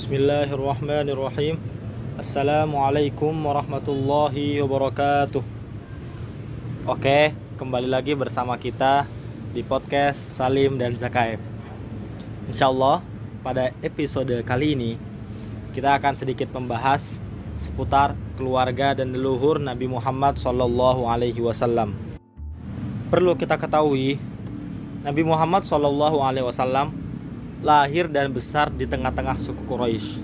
Bismillahirrahmanirrahim. Assalamualaikum warahmatullahi wabarakatuh. Oke, kembali lagi bersama kita di podcast Salim dan Zakaib. Insya Allah pada episode kali ini Kita akan sedikit membahas seputar keluarga dan leluhur Nabi Muhammad Wasallam. Perlu kita ketahui, Nabi Muhammad Wasallam lahir dan besar di tengah-tengah suku Quraisy,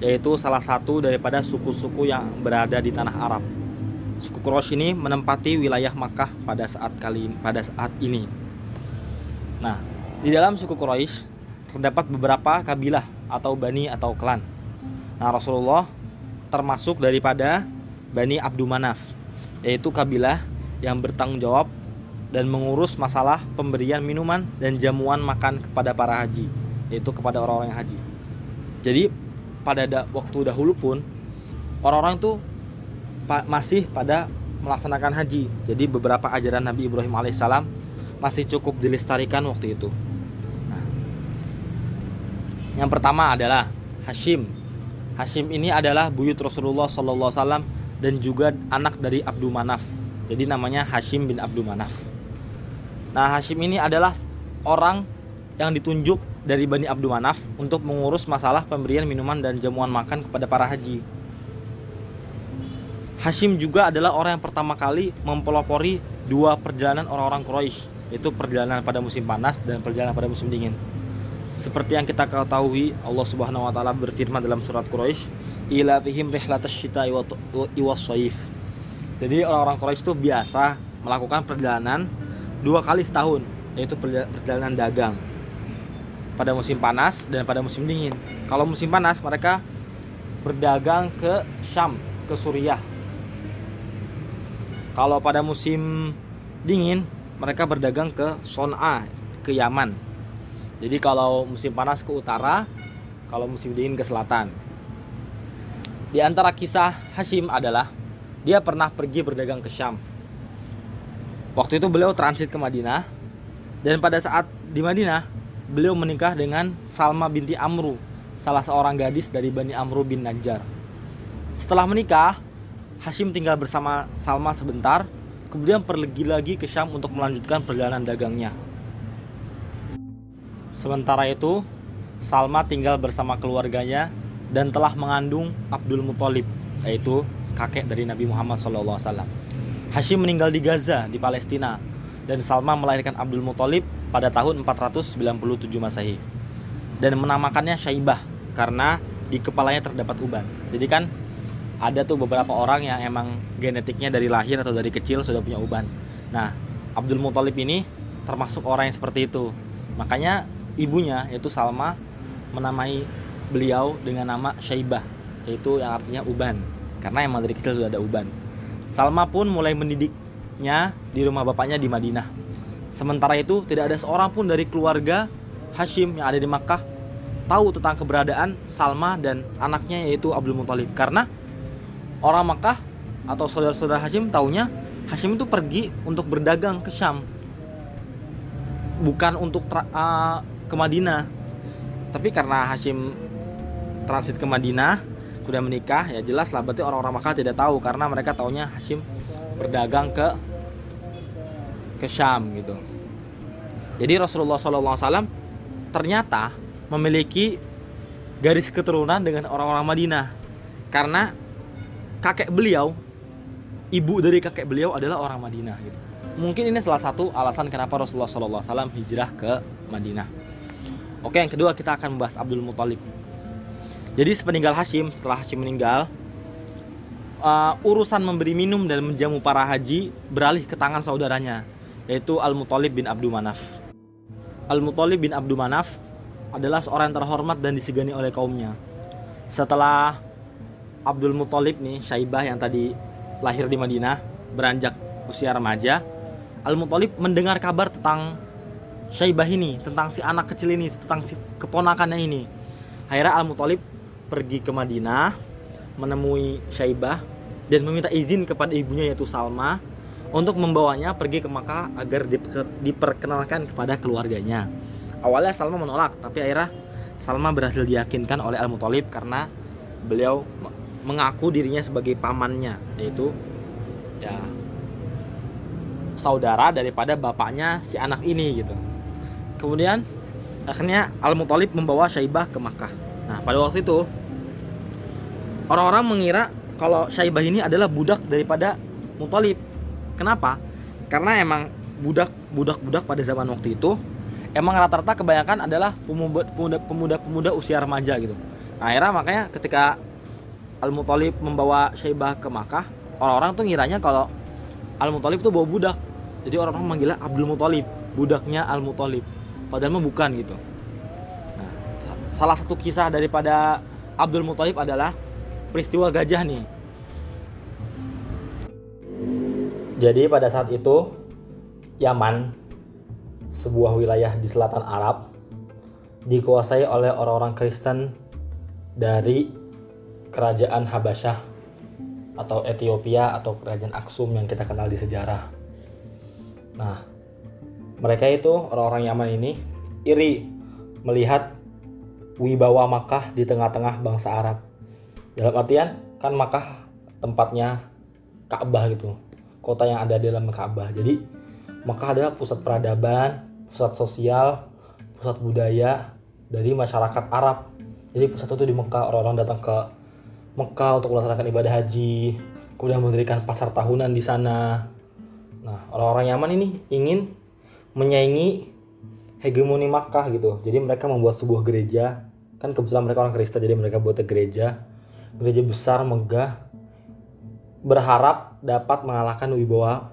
yaitu salah satu daripada suku-suku yang berada di tanah Arab. Suku Quraisy ini menempati wilayah Makkah pada saat kali pada saat ini. Nah, di dalam suku Quraisy terdapat beberapa kabilah atau bani atau klan. Nah, Rasulullah termasuk daripada Bani Abdul Manaf, yaitu kabilah yang bertanggung jawab dan mengurus masalah pemberian minuman dan jamuan makan kepada para haji yaitu kepada orang-orang yang haji. Jadi pada da waktu dahulu pun orang-orang itu pa masih pada melaksanakan haji. Jadi beberapa ajaran Nabi Ibrahim alaihissalam masih cukup dilestarikan waktu itu. Nah, yang pertama adalah Hashim. Hashim ini adalah buyut Rasulullah SAW dan juga anak dari Abdul Manaf. Jadi namanya Hashim bin Abdul Manaf. Nah Hashim ini adalah orang yang ditunjuk dari Bani Abdul Manaf untuk mengurus masalah pemberian minuman dan jamuan makan kepada para haji. Hashim juga adalah orang yang pertama kali mempelopori dua perjalanan orang-orang Quraisy, yaitu perjalanan pada musim panas dan perjalanan pada musim dingin. Seperti yang kita ketahui, Allah Subhanahu wa taala berfirman dalam surat Quraisy, "Ila fihim wa shaif." Jadi orang-orang Quraisy itu biasa melakukan perjalanan dua kali setahun, yaitu perjalanan dagang pada musim panas dan pada musim dingin. Kalau musim panas mereka berdagang ke Syam, ke Suriah. Kalau pada musim dingin mereka berdagang ke Son'a, ke Yaman. Jadi kalau musim panas ke utara, kalau musim dingin ke selatan. Di antara kisah Hashim adalah dia pernah pergi berdagang ke Syam. Waktu itu beliau transit ke Madinah dan pada saat di Madinah beliau menikah dengan Salma binti Amru, salah seorang gadis dari Bani Amru bin Najjar. Setelah menikah, Hashim tinggal bersama Salma sebentar, kemudian pergi lagi ke Syam untuk melanjutkan perjalanan dagangnya. Sementara itu, Salma tinggal bersama keluarganya dan telah mengandung Abdul Muthalib, yaitu kakek dari Nabi Muhammad SAW. Hashim meninggal di Gaza, di Palestina, dan Salma melahirkan Abdul Muthalib pada tahun 497 Masehi dan menamakannya Syaibah karena di kepalanya terdapat uban. Jadi kan ada tuh beberapa orang yang emang genetiknya dari lahir atau dari kecil sudah punya uban. Nah, Abdul Muthalib ini termasuk orang yang seperti itu. Makanya ibunya yaitu Salma menamai beliau dengan nama Syaibah yaitu yang artinya uban karena emang dari kecil sudah ada uban. Salma pun mulai mendidiknya di rumah bapaknya di Madinah. Sementara itu tidak ada seorang pun dari keluarga Hashim yang ada di Makkah tahu tentang keberadaan Salma dan anaknya yaitu Abdul Muthalib. Karena orang Makkah atau saudara-saudara Hashim taunya Hashim itu pergi untuk berdagang ke Syam. Bukan untuk uh, ke Madinah. Tapi karena Hashim transit ke Madinah sudah menikah ya jelas lah berarti orang-orang Makkah tidak tahu karena mereka taunya Hashim berdagang ke ke Syam gitu. Jadi Rasulullah SAW ternyata memiliki garis keturunan dengan orang-orang Madinah karena kakek beliau, ibu dari kakek beliau adalah orang Madinah gitu. Mungkin ini salah satu alasan kenapa Rasulullah SAW hijrah ke Madinah. Oke, yang kedua kita akan membahas Abdul Muthalib. Jadi sepeninggal Hashim, setelah Hashim meninggal, uh, urusan memberi minum dan menjamu para haji beralih ke tangan saudaranya, yaitu Al-Muthalib bin Abdul Manaf. Al-Muthalib bin Abdul Manaf adalah seorang yang terhormat dan disegani oleh kaumnya. Setelah Abdul Muthalib nih, Syaibah yang tadi lahir di Madinah, beranjak usia remaja, Al-Muthalib mendengar kabar tentang Syaibah ini, tentang si anak kecil ini, tentang si keponakannya ini. Akhirnya Al-Muthalib pergi ke Madinah, menemui Syaibah dan meminta izin kepada ibunya yaitu Salma untuk membawanya pergi ke Makkah agar diperkenalkan kepada keluarganya. Awalnya Salma menolak, tapi akhirnya Salma berhasil diyakinkan oleh Al Muthalib karena beliau mengaku dirinya sebagai pamannya yaitu ya saudara daripada bapaknya si anak ini gitu kemudian akhirnya Al Muthalib membawa Syaibah ke Makkah nah pada waktu itu orang-orang mengira kalau Syaibah ini adalah budak daripada Muthalib kenapa karena emang budak budak budak pada zaman waktu itu emang rata-rata kebanyakan adalah pemuda pemuda pemuda usia remaja gitu nah, akhirnya makanya ketika Al-Muthalib membawa Syaibah ke Makkah, orang-orang tuh ngiranya kalau Al-Muthalib tuh bawa budak. Jadi orang-orang manggilnya Abdul Muthalib, budaknya Al-Muthalib. Padahal mah bukan gitu. Nah, salah satu kisah daripada Abdul Muthalib adalah peristiwa gajah nih. Jadi pada saat itu Yaman, sebuah wilayah di selatan Arab, dikuasai oleh orang-orang Kristen dari kerajaan Habasyah atau Ethiopia atau kerajaan Aksum yang kita kenal di sejarah. Nah, mereka itu orang-orang Yaman ini iri melihat wibawa Makkah di tengah-tengah bangsa Arab. Dalam artian kan Makkah tempatnya Ka'bah gitu, kota yang ada di dalam Ka'bah. Jadi Makkah adalah pusat peradaban, pusat sosial, pusat budaya dari masyarakat Arab. Jadi pusat itu di Mekah orang-orang datang ke Mekah untuk melaksanakan ibadah haji, kemudian mendirikan pasar tahunan di sana. Nah, orang-orang Yaman ini ingin menyaingi hegemoni Makkah gitu. Jadi mereka membuat sebuah gereja. Kan kebetulan mereka orang Kristen, jadi mereka buat gereja. Gereja besar, megah. Berharap dapat mengalahkan wibawa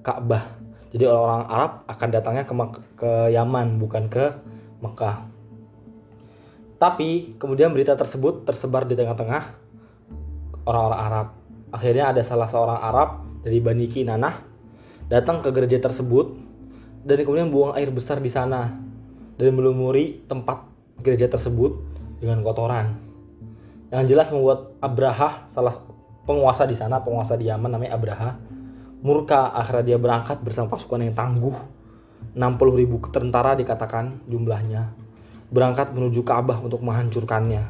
Ka'bah. Jadi orang-orang Arab akan datangnya ke, ke Yaman, bukan ke Mekah. Tapi kemudian berita tersebut tersebar di tengah-tengah orang-orang Arab. Akhirnya ada salah seorang Arab dari Bani Kinanah datang ke gereja tersebut dan kemudian buang air besar di sana dan melumuri tempat gereja tersebut dengan kotoran. Yang jelas membuat Abraha salah penguasa di sana, penguasa di Yaman namanya Abraha, murka akhirnya dia berangkat bersama pasukan yang tangguh 60 ribu tentara dikatakan jumlahnya berangkat menuju Ka'bah untuk menghancurkannya.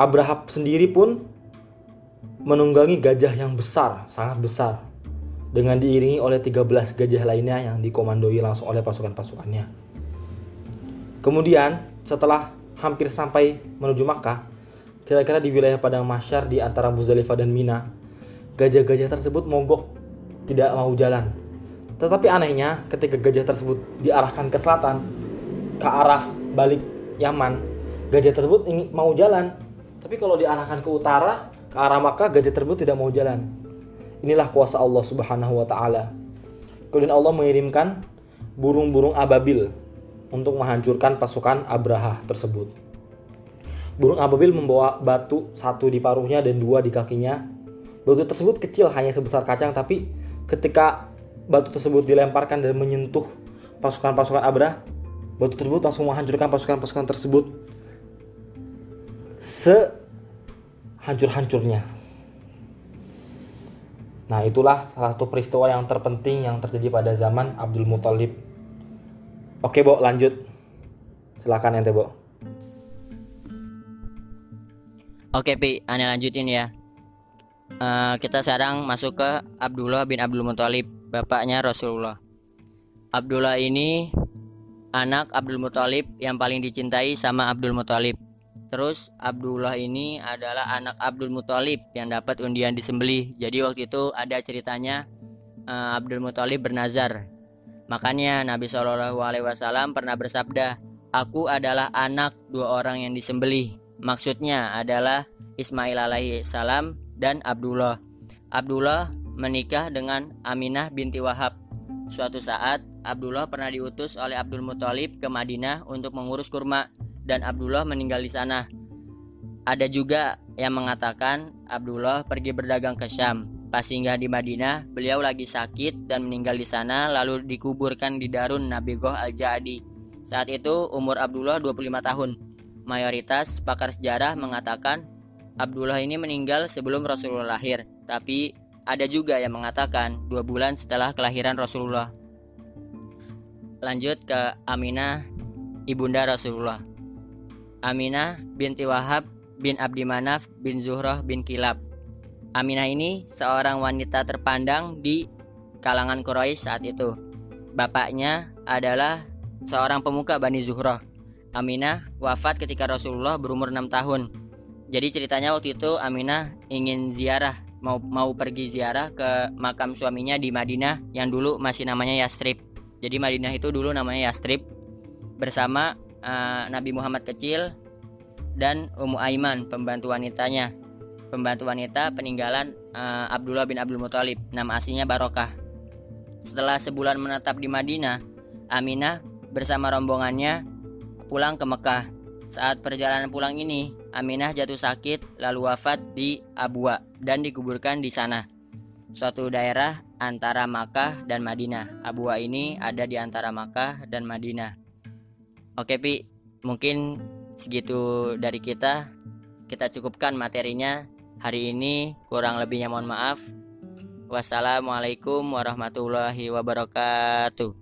Abraha sendiri pun menunggangi gajah yang besar, sangat besar, dengan diiringi oleh 13 gajah lainnya yang dikomandoi langsung oleh pasukan-pasukannya. Kemudian, setelah hampir sampai menuju Makkah, kira-kira di wilayah Padang Masyar di antara Muzdalifah dan Mina, gajah-gajah tersebut mogok, tidak mau jalan. Tetapi anehnya, ketika gajah tersebut diarahkan ke selatan, ke arah balik Yaman, gajah tersebut ingin mau jalan. Tapi kalau diarahkan ke utara, ke arah Makkah gajah tersebut tidak mau jalan. Inilah kuasa Allah Subhanahu wa taala. Kemudian Allah mengirimkan burung-burung ababil untuk menghancurkan pasukan Abraha tersebut. Burung ababil membawa batu satu di paruhnya dan dua di kakinya. Batu tersebut kecil hanya sebesar kacang tapi ketika batu tersebut dilemparkan dan menyentuh pasukan-pasukan Abraha, batu tersebut langsung menghancurkan pasukan-pasukan tersebut se hancur-hancurnya. Nah, itulah salah satu peristiwa yang terpenting yang terjadi pada zaman Abdul Muthalib. Oke, Bo, lanjut. Silakan ente, Bo. Oke, Pi, ane lanjutin ya. Uh, kita sekarang masuk ke Abdullah bin Abdul Muthalib, bapaknya Rasulullah. Abdullah ini anak Abdul Muthalib yang paling dicintai sama Abdul Muthalib Terus Abdullah ini adalah anak Abdul Muthalib yang dapat undian disembelih. Jadi waktu itu ada ceritanya uh, Abdul Muthalib bernazar. Makanya Nabi Shallallahu Alaihi Wasallam pernah bersabda, Aku adalah anak dua orang yang disembelih. Maksudnya adalah Ismail alaihi salam dan Abdullah. Abdullah menikah dengan Aminah binti Wahab. Suatu saat Abdullah pernah diutus oleh Abdul Muthalib ke Madinah untuk mengurus kurma dan Abdullah meninggal di sana. Ada juga yang mengatakan Abdullah pergi berdagang ke Syam. Pas singgah di Madinah, beliau lagi sakit dan meninggal di sana lalu dikuburkan di Darun Nabi Goh Al-Jadi. Saat itu umur Abdullah 25 tahun. Mayoritas pakar sejarah mengatakan Abdullah ini meninggal sebelum Rasulullah lahir, tapi ada juga yang mengatakan dua bulan setelah kelahiran Rasulullah. Lanjut ke Aminah, ibunda Rasulullah. Aminah binti Wahab bin Abdi Manaf bin Zuhroh bin Kilab. Aminah ini seorang wanita terpandang di kalangan Quraisy saat itu. Bapaknya adalah seorang pemuka Bani Zuhroh. Aminah wafat ketika Rasulullah berumur 6 tahun. Jadi ceritanya waktu itu Aminah ingin ziarah mau mau pergi ziarah ke makam suaminya di Madinah yang dulu masih namanya Yastrib. Jadi Madinah itu dulu namanya Yastrib bersama uh, Nabi Muhammad kecil dan Ummu Aiman pembantu wanitanya. Pembantu wanita peninggalan uh, Abdullah bin Abdul Muthalib. Nama aslinya Barokah. Setelah sebulan menetap di Madinah, Aminah bersama rombongannya pulang ke Mekah. Saat perjalanan pulang ini, Aminah jatuh sakit lalu wafat di Abwa dan dikuburkan di sana. Suatu daerah antara Makkah dan Madinah. Abwa ini ada di antara Makkah dan Madinah. Oke, Pi. Mungkin segitu dari kita. Kita cukupkan materinya hari ini. Kurang lebihnya mohon maaf. Wassalamualaikum warahmatullahi wabarakatuh.